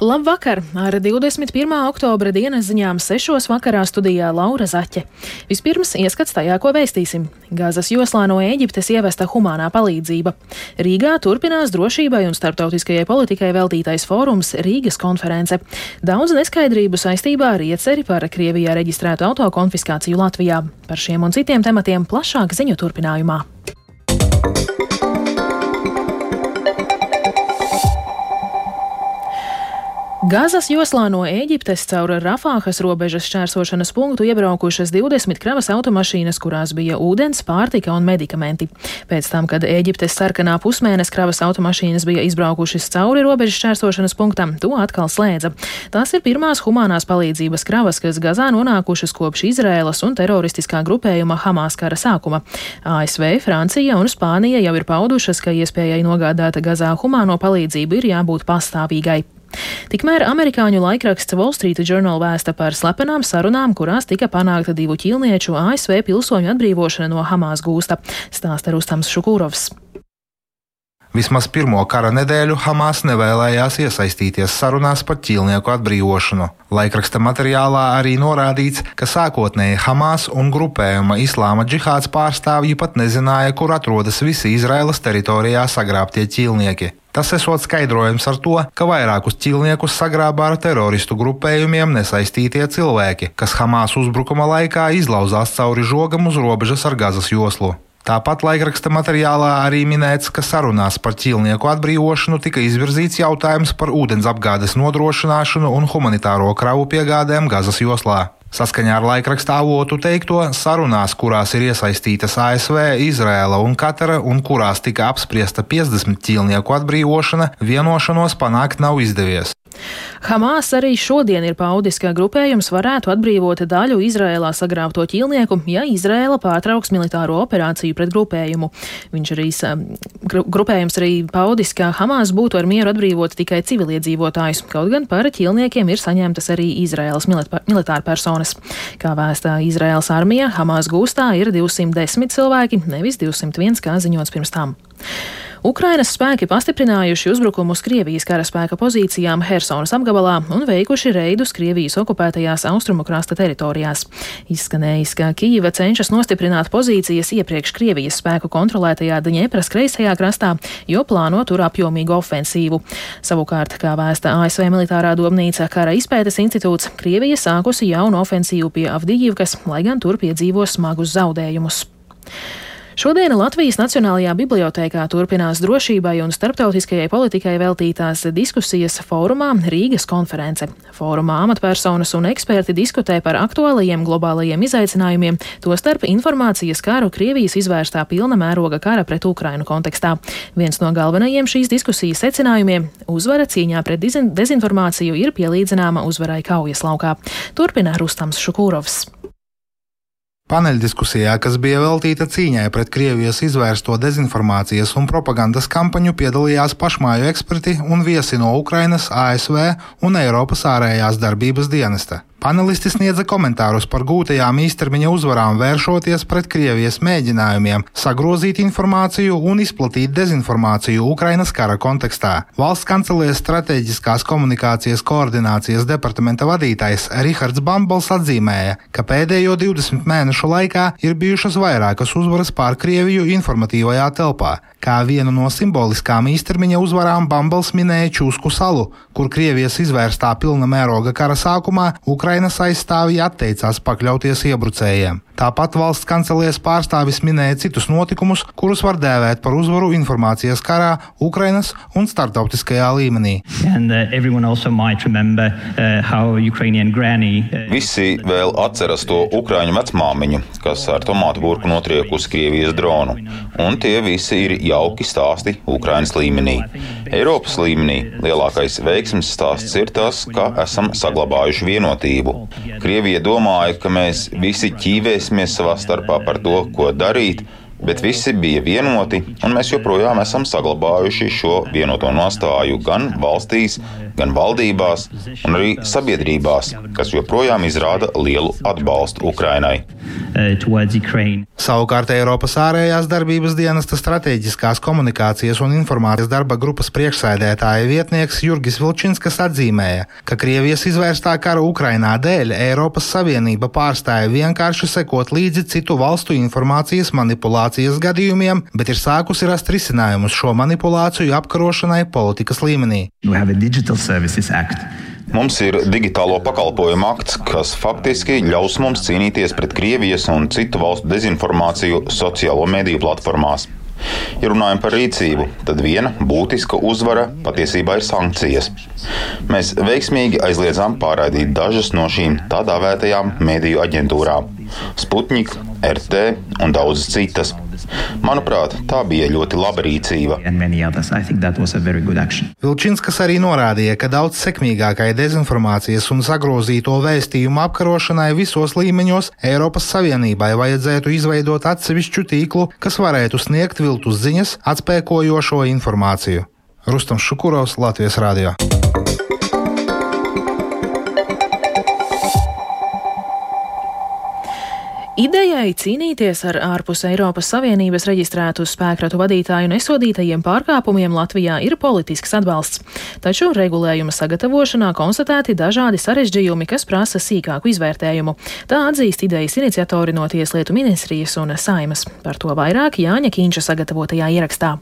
Labvakar! Ar 21. oktobra dienas ziņām 6. vakarā studijā Laura Zaķe. Vispirms ieskats tajā, ko vēstīsim. Gazas joslā no Ēģiptes ievesta humānā palīdzība. Rīgā turpinās drošībai un starptautiskajai politikai veltītais fórums Rīgas konference. Daudz neskaidrību saistībā ar ieceri par Krievijā reģistrētu auto konfiskāciju Latvijā. Par šiem un citiem tematiem plašāk ziņu turpinājumā. Gazas joslā no Ēģiptes caur Rafāhas robežas šķērsošanas punktu iebraukušas 20 kravas automašīnas, kurās bija ūdens, pārtika un medikamenti. Pēc tam, kad Ēģiptes sarkanā pusmēnes kravas automašīnas bija izbraukušas cauri robežas šķērsošanas punktam, to atkal slēdza. Tās ir pirmās humanās palīdzības kravas, kas Gazā nonākušas kopš Izraēlas un teroristiskā grupējuma Hamas kara sākuma. ASV, Francija un Spānija jau ir paudušas, ka iespējai nogādāt Gazā humāno palīdzību ir jābūt pastāvīgai. Tikmēr amerikāņu laikraksts Wall Street Journal vēsta par slepenām sarunām, kurās tika panākta divu ķīlnieču ASV pilsoņu atbrīvošana no Hamas gūsta, stāsta Rustams Šukūrovs. Vismaz pirmo kara nedēļu Hamas nevēlējās iesaistīties sarunās par ķīlnieku atbrīvošanu. Laikraksta materiālā arī norādīts, ka sākotnēji Hamas un grupējuma Islāma džihāds pārstāvji pat nezināja, kur atrodas visi Izraēlas teritorijā sagrābtie ķīlnieki. Tas esot skaidrojums ar to, ka vairākus ķīlniekus sagrābā ar teroristu grupējumiem nesaistītie cilvēki, kas Hamas uzbrukuma laikā izlauzās cauri žogam uz robežas ar Gazas joslu. Tāpat laikraksta materiālā arī minēts, ka sarunās par ķīlnieku atbrīvošanu tika izvirzīts jautājums par ūdensapgādes nodrošināšanu un humanitāro kravu piegādēm Gazas joslā. Saskaņā ar laikraksta avotu teikto, sarunās, kurās ir iesaistītas ASV, Izrēla un Katara, un kurās tika apspriesta 50 ķīlnieku atbrīvošana, vienošanos panākt nav izdevies. Hamas arī šodien ir paudis, ka grupējums varētu atbrīvot daļu Izrēlā sagrābto ķīlnieku, ja Izrēla pārtrauks militāro operāciju pret grupējumu. Viņš arī, grupējums arī paudis, ka Hamas būtu ar mieru atbrīvot tikai civiliedzīvotājus, kaut gan par ķīlniekiem ir saņemtas arī Izrēlas militāra personas. Kā vēstā Izrēlas armija, Hamas gūstā ir 210 cilvēki, nevis 201, kā ziņots pirms tam. Ukrainas spēki pastiprinājuši uzbrukumu uz Krievijas karaspēka pozīcijām Helsonas apgabalā un veikuši reidus Krievijas okupētajās austrumu krasta teritorijās. Izskanējis, ka Kijava cenšas nostiprināt pozīcijas iepriekš Krievijas spēku kontrolētajā Dņepras kreisajā krastā, jo plāno tur apjomīgu ofensīvu. Savukārt, kā vēsta ASV militārā domnīca Kara izpētes institūts, Krievija sākusi jaunu ofensīvu pie Avdijivkas, lai gan tur piedzīvo smagus zaudējumus. Šodien Latvijas Nacionālajā bibliotēkā turpinās drošībai un starptautiskajai politikai veltītās diskusijas fórumā Rīgas konference. Fórumā amatpersonas un eksperti diskutē par aktuālajiem globālajiem izaicinājumiem, tostarp informācijas kāru Krievijas izvērstā pilna mēroga kara pret Ukrainu kontekstā. Viens no galvenajiem šīs diskusijas secinājumiem - uzvara cīņā pret dezinformāciju ir pielīdzināma uzvarai kaujas laukā. Turpina Rustams Šukūrovs. Paneļdiskusijā, kas bija veltīta cīņai pret Krievijas izvērsto dezinformācijas un propagandas kampaņu, piedalījās pašmāju eksperti un viesi no Ukrainas, ASV un Eiropas ārējās darbības dienesta. Panelisti sniedza komentārus par gūtajām īstermiņa uzvarām, vēršoties pret Krievijas mēģinājumiem sagrozīt informāciju un izplatīt dezinformāciju Ukrainas kara kontekstā. Valsts kancelēs strateģiskās komunikācijas koordinācijas departamenta vadītājs Rihards Bambals atzīmēja, ka pēdējo 20 mēnešu laikā ir bijušas vairākas uzvaras pār Krieviju informatīvajā telpā. Kā vienu no simboliskām īstermiņa uzvarām Bambals minēja Čūsku salu, kur Krievijas izvērstā pilna mēroga kara sākumā Ukrainas aizstāvji atteicās pakļauties iebrucējiem. Tāpat valsts kancelēs pārstāvis minēja citus notikumus, kurus var dēvēt par uzvaru informācijas karā Ukrainas un starptautiskajā līmenī. And, uh, remember, uh, granny, uh... Visi vēl atceras to ukraiņu vecmāmiņu, kas ar tomātu burku notriekusi Krievijas dronu, un tie visi ir jauki stāsti Ukrainas līmenī. Eiropas līmenī lielākais veiksmes stāsts ir tas, ka esam saglabājuši vienotību. Krievija domāja, ka mēs visi ķīvēsim tiksimies savā starpā par to, ko darīt, bet visi bija vienoti, un mēs joprojām esam saglabājuši šo vienoto nostāju gan valstīs, gan valdībās, un arī sabiedrībās, kas joprojām izrāda lielu atbalstu Ukrainai. Savukārt Eiropas ārējās darbības dienesta strateģiskās komunikācijas un informācijas darba grupas priekšsēdētāja vietnieks Jurgis Vilčinskas atzīmēja, ka Krievijas izvērstā kara Ukrainā dēļ Eiropas Savienība pārstāja vienkārši sekot līdzi citu valstu informācijas manipulācijas gadījumiem, bet ir sākusi rast risinājumus šo manipulāciju apkarošanai politikas līmenī. Mums ir digitālo pakalpojumu akts, kas faktiski ļaus mums cīnīties pret Krievijas un citu valstu dezinformāciju sociālo mediju platformās. Ja runājam par rīcību, tad viena būtiska uzvara patiesībā ir sankcijas. Mēs veiksmīgi aizliedzām pārraidīt dažas no šīm tā dēvētajām mediju aģentūrām - Sputnik, RT un daudzas citas. Manuprāt, tā bija ļoti laba rīcība. Vilčinskas arī norādīja, ka daudz sekmīgākai dezinformācijas un sagrozīto vēstījumu apkarošanai visos līmeņos Eiropas Savienībai vajadzētu izveidot atsevišķu tīklu, kas varētu sniegt viltus ziņas, atspēkojošo informāciju. Rustams Šukurovs, Latvijas Rādio. Idejai cīnīties ar ārpus Eiropas Savienības reģistrētu spēkratu vadītāju nesodītajiem pārkāpumiem Latvijā ir politisks atbalsts. Taču regulējuma sagatavošanā konstatēti dažādi sarežģījumi, kas prasa sīkāku izvērtējumu. Tā atzīst idejas iniciatori no Tieslietu ministrijas un Saimas. Par to vairāk Jāņa Kīņša sagatavotajā ierakstā.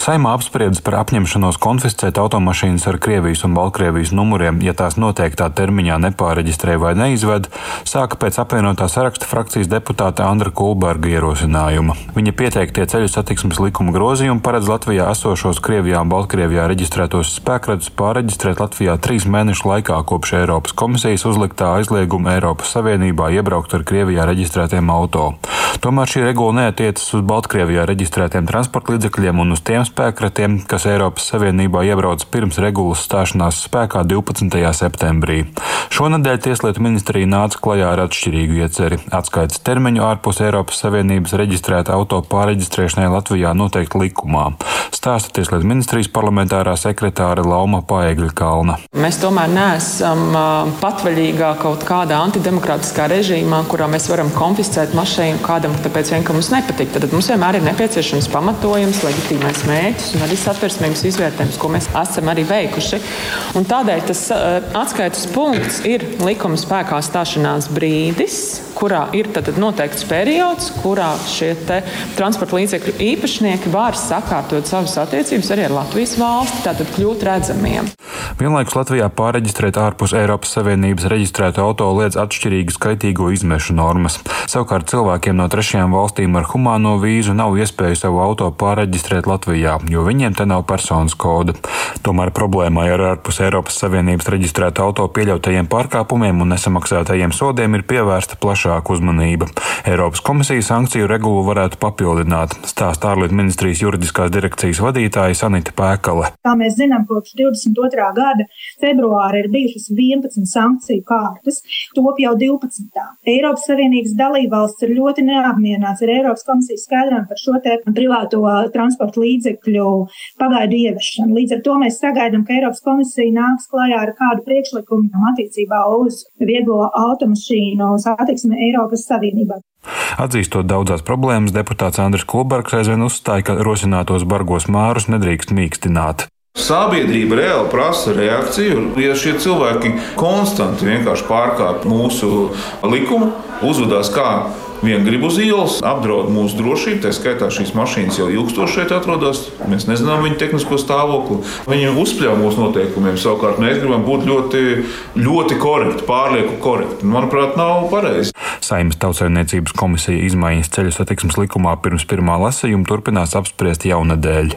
Saimā apspriedas par apņemšanos konfiscēt automašīnas ar Krievijas un Baltkrievijas numuriem, ja tās noteiktā termiņā nepāreģistrē vai neizved, sāka pēc apvienotā saraksta frakcijas deputāta Andra Kulberga ierosinājuma. Viņa pieteiktie ceļu satiksmes likuma grozījumi paredz Latvijā esošos Krievijā un Baltkrievijā reģistrētos spēkratus pāreģistrēt Latvijā trīs mēnešu laikā kopš Eiropas komisijas uzliktā aizlieguma Eiropas Savienībā iebraukt ar Krievijā reģistrētiem auto. Tomēr šī regula neatiecas uz Baltkrievijā reģistrētiem transporta līdzekļiem un uz tiem spēkratiem, kas Eiropas Savienībā iebrauc pirms regulas stāšanās spēkā 12. septembrī. Šonadēļ Tieslietu ministrija nāca klajā ar atšķirīgu ieceri - atskaites termiņu ārpus Eiropas Savienības reģistrēta auto pāreģistrēšanai Latvijā noteikti likumā. Stāsta Tieslietu ministrijas parlamentārā sekretāre Lauma Paegļa Kalna. Mēs tomēr neesam patvaļīgā kaut kādā antidemokrātiskā režīmā, kurā mēs varam konfiscēt mašīnu kādam, tāpēc vien, ka mums nepatīk. Tad mums vienmēr ir nepieciešams pamatojums, galvenais mērķis un arī satversmības izvērtējums, ko mēs esam arī veikuši. Un tādēļ tas uh, atskaites punkts ir likuma spēkā stāšanās brīdis, kurā ir noteikts periods, kurā šie transporta līdzekļu īpašnieki var sakārtot savas attiecības arī ar Latvijas valsti, tātad kļūt redzamiem. Vienlaikus Latvijā pāreģistrēt ārpus Eiropas Savienības reģistrētu auto liedz atšķirīgu skaitīgo izmešu normas. Savukārt cilvēkiem no trešajām valstīm ar humāno vīzu nav iespēja savu auto pāreģistrēt Latvijā, jo viņiem te nav personas koda. Tomēr problēmai ar ārpus Eiropas Savienības reģistrētu auto pieļautajiem pārkāpumiem un nesamaksātajiem sodiem ir pievērsta plašāka uzmanība. Eiropas komisija sankciju regulu varētu papildināt, stāsta ārlietu ministrijas juridiskās direkcijas vadītāja Sanita Pēkale. Kā mēs zinām, kopš 22. Gada februāra ir bijušas 11 sankciju kārtas, top jau 12. Eiropas Savienības dalībvalsts ir ļoti neapmierināts ar Eiropas komisijas skaidrojumu par šo te privāto transporta līdzekļu pagaidu ieviešanu. Līdz ar to mēs sagaidām, ka Eiropas komisija nāks klajā ar kādu priekšlikumu attiecībā uz vieglo automašīnu satiksmi Eiropas Savienībā. Atzīstot daudzās problēmas, deputāts Andris Kulbergs aizvien uzstāja, ka rosinātos bargos mārus nedrīkst mīkstināt. Sabiedrība reāli prasa reakciju. Ja šie cilvēki konstanti vienkārši pārkāpj mūsu likumu, uzvedās kā Viena grib uz ielas, apdraud mūsu drošību, tā skaitā šīs mašīnas jau ilgstoši šeit atrodas. Mēs nezinām viņu tehnisko stāvokli. Viņi uzspļauj mūsu noteikumiem. Savukārt mēs gribam būt ļoti, ļoti korekti, pārlieku korekti. Manuprāt, nav pareizi. Saimnes tautsājumniecības komisija izmaiņas ceļu satiksmes likumā pirms pirmā lasījuma turpinās apspriest jaunadēļ.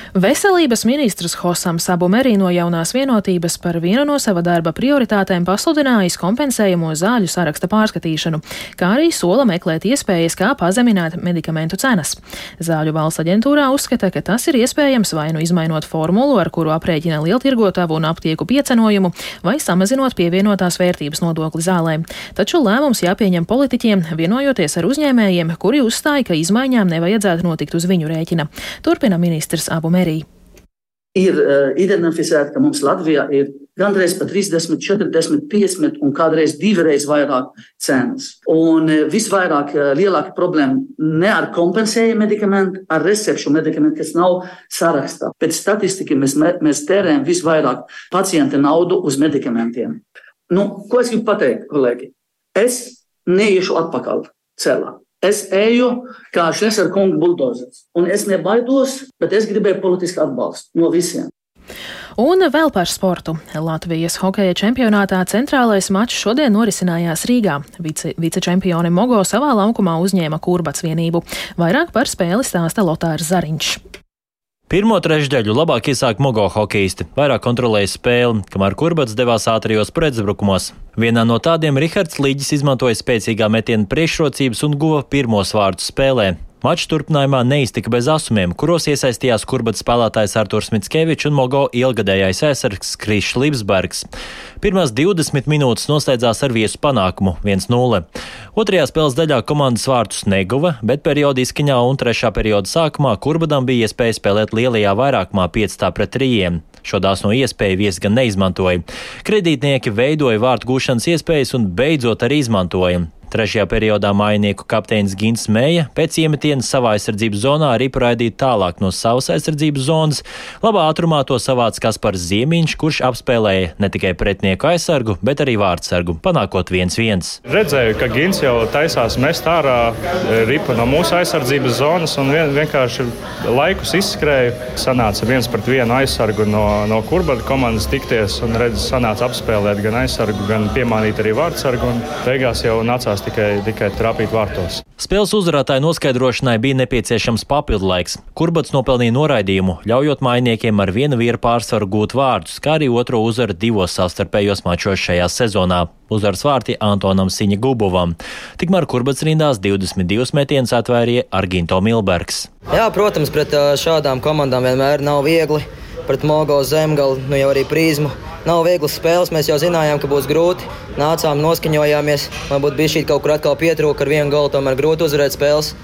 Veselības ministrs Hosams Abumerī no jaunās vienotības par vienu no sava darba prioritātēm pasludinājis kompensējamo zāļu saraksta pārskatīšanu, kā arī sola meklēt iespējas, kā pazemināt medikamentu cenas. Zāļu valsts aģentūrā uzskata, ka tas ir iespējams vai nu izmainot formulu, ar kuru aprēķina lieltirgotavu un aptieku piecenojumu, vai samazinot pievienotās vērtības nodokli zālēm. Taču lēmums jāpieņem politiķiem, vienojoties ar uzņēmējiem, kuri uzstāja, ka izmaiņām nevajadzētu notikt uz viņu rēķina. Turpina ministrs Abumerī mērī. Ir uh, identificēta, ka mums Latvijā ir gandrīz pat 30, 40, 50 un kādreiz divreiz vairāk cenas. Un uh, visvairāk uh, lielāka problēma ne ar kompensējumu medikamentu, ar recepšu medikamentu, kas nav sarakstā. Pēc statistikas mēs, mēs tērējam visvairāk pacienta naudu uz medikamentiem. Nu, ko es gribu pateikt, kolēģi? Es neiešu atpakaļ celā. Es eju kā Šlesera kunga buldozers, un es nebaidos, bet es gribēju politisku atbalstu no visiem. Un vēl par sportu. Latvijas hokeja čempionātā centrālais mačs šodien norisinājās Rīgā. Vice, vicečempioni Mogo savā laukumā uzņēma kurbats vienību. Vairāk par spēli stāsta Lotārs Zariņš. Pirmo trešdaļu labāk iesāk Mogo hokeisti, vairāk kontrolēja spēli, kamēr Kurbats devās ātrijos pretuzbrukumos. Vienā no tādiem Rihards Līģis izmantoja spēcīgā metiena priekšrocības un guva pirmos vārdus spēlē. Mačs turpinājumā neiztika bez asumiem, kuros iesaistījās kurbats spēlētājs Arturs Mitskevičs un Mogo ilgadējais aizsargs Krišs Lipsbergs. Pirmās 20 minūtes noslēdzās ar viesu panākumu 1-0. Otrajā spēles daļā komandas vārtus neguva, bet perioda izskaņā un trešā perioda sākumā kurbadam bija iespēja spēlēt lielajā vairākumā 5 pret 3. Šo dāsno iespēju viesi gan neizmantoja. Kredītnieki veidoja vārtu gūšanas iespējas un beidzot arī izmantoja. Trešajā periodā mājinieku kapteinis Gins Mēja pēc iemetiena savā aizsardzības zonā arī praidīja tālāk no savas aizsardzības zonas. Labā ātrumā to savāca Kaspars Ziemiņš, kurš apspēlēja ne tikai pretinieku aizsargu, bet arī vārdsargu, panākot 1-1. Redzēju, ka Gins jau taisās mest ārā e, ripu no mūsu aizsardzības zonas un vien, vienkārši laikus izskrēju. Sanāca viens pret vienu aizsargu no, no kurbata komandas tikties un redz, sanāca apspēlēt gan aizsargu, gan piemānīt arī vārdsargu. Beigās jau nācās nācās tikai, tikai trāpīt vārtos. Spēles uzvarētāju noskaidrošanai bija nepieciešams papildu laiks. Kurbats nopelnīja noraidījumu, ļaujot mainiekiem ar vienu vīru pārsvaru gūt vārdus, kā arī otro uzvaru divos savstarpējos mačos šajā sezonā. Uzvaras vārti Antonam Siņa Gubovam. Tikmēr Kurbats rindās 22 metienus atvērīja Arginto Milbergs. Jā, protams, pret šādām komandām vienmēr nav viegli. Pret Mogo Zemgalu, nu jau arī Prīzmu Nav vieglas spēles, mēs jau zinājām, ka būs grūti. Nācām, noskaņojāmies. Varbūt bija šī kaut kur atkal pietrūka ar vienu galu, tomēr grūti uzvarēt spēles.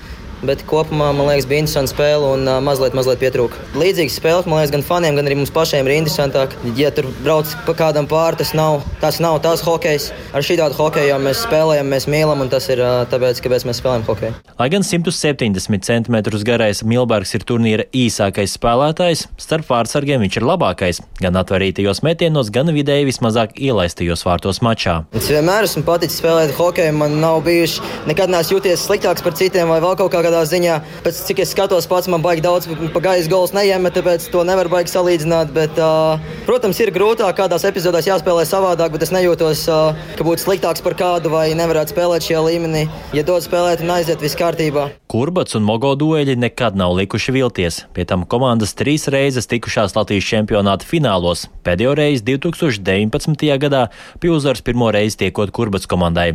Bet kopumā man liekas, bija interesanti spēle un uh, mazliet, mazliet pietrūka. Līdzīgas spēles, man liekas, gan faniem, gan arī mums pašiem ir interesantāk. Ja tur brauc pa kādam pāri, tas nav tas, nav tas hokejs. Ar šī tādu hokeju mēs spēlējam, mēs mīlam, un tas ir uh, tāpēc, kāpēc mēs spēlējam hokeju. Lai gan 170 cm garais Milbergs ir turnīra īsākais spēlētājs, starp vārdsargiem viņš ir labākais gan atvērtītajos metienos, gan vidēji vismazāk ielaistajos vārtos mačā. Es vienmēr esmu paticis spēlēt hokeju, man nav bijuši nekad neesmu jūties sliktāks par citiem vai vēl kaut kā kādā ziņā. Pēc cik es skatos, pats man baigi daudz pa gaisa gols neiemet, tāpēc to nevar baigi salīdzināt. Bet, uh, protams, ir grūtāk kādās epizodēs jāspēlē savādāk, bet es nejūtos, uh, ka būtu sliktāks par kādu vai nevarētu spēlēt šajā līmenī. Ja dod spēlēt un aiziet, viss kārtībā. Kurbats un Mogo dueļi nekad nav likuši vilties. Pie tam komandas trīs reizes tikušās Latvijas čempionāta finālos. Pēdējo reizi 2019. gadā pie uzvaras pirmo reizi tiekot Kurbats komandai.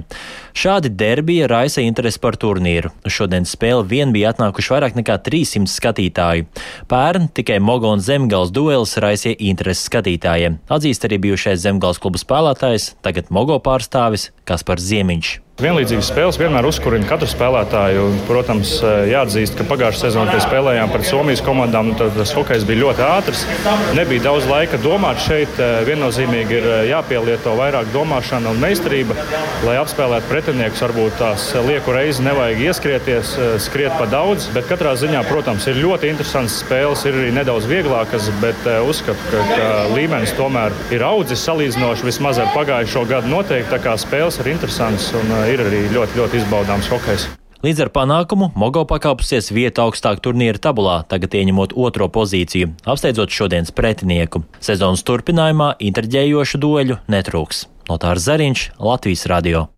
Šādi derbija raisa interesi par turnīru. Šodien spēle vēl vien bija atnākuši vairāk nekā 300 skatītāju. Pērn tikai Mogo un Zemgals duelis raisīja interesi skatītājiem. Atzīst arī bijušais Zemgals kluba spēlētājs, tagad Mogo pārstāvis Kaspars Ziemiņš. Vienlīdzīgas spēles vienmēr uzkurina katru spēlētāju. Protams, eh, jāatzīst, ka pagājušā sezonā, kad spēlējām pret Somijas komandām, nu, tas hokejs bija ļoti ātrs. Nebija daudz laika domāt šeit. Eh, viennozīmīgi ir eh, jāpielieto vairāk domāšana un meistarība, lai apspēlētu pretiniekus. Varbūt tās lieku reizi nevajag ieskrieties, skriet pa daudz. Bet katrā ziņā, protams, ir ļoti interesants spēles, ir arī nedaudz vieglākas, bet uzskatu, ka, ka līmenis tomēr ir audzis salīdzinoši vismaz ar pagājušo gadu noteikti. Tā kā spēles ir interesantas. Un, ir arī ļoti, ļoti izbaudāms hokejs. Līdz ar panākumu Mogo pakāpusies vieta augstāk turnīra tabulā, tagad ieņemot otro pozīciju, apsteidzot šodienas pretinieku. Sezonas turpinājumā interģējošu dueļu netrūks. Notārs Zariņš, Latvijas radio.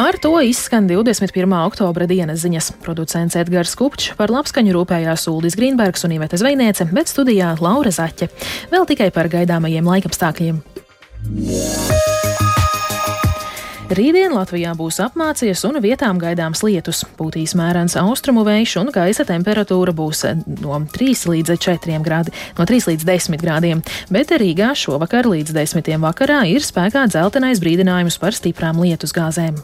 Ar to izskan 21. oktobra dienas ziņas. Producents Edgars Kupčs par labskaņu rūpējās Uldis Grīnbergs un Iveta Zvejniece, bet studijā Laura Zaķe. Vēl tikai par gaidāmajiem laikapstākļiem. Rītdien Latvijā būs apmācies un vietām gaidāms lietus. Būtīs mērens austrumu vējš un gaisa temperatūra būs no 3 līdz 4 grādi, no 3 līdz 10 grādiem, bet Rīgā šovakar līdz 10 vakarā ir spēkā dzeltenais brīdinājums par stiprām lietus gāzēm.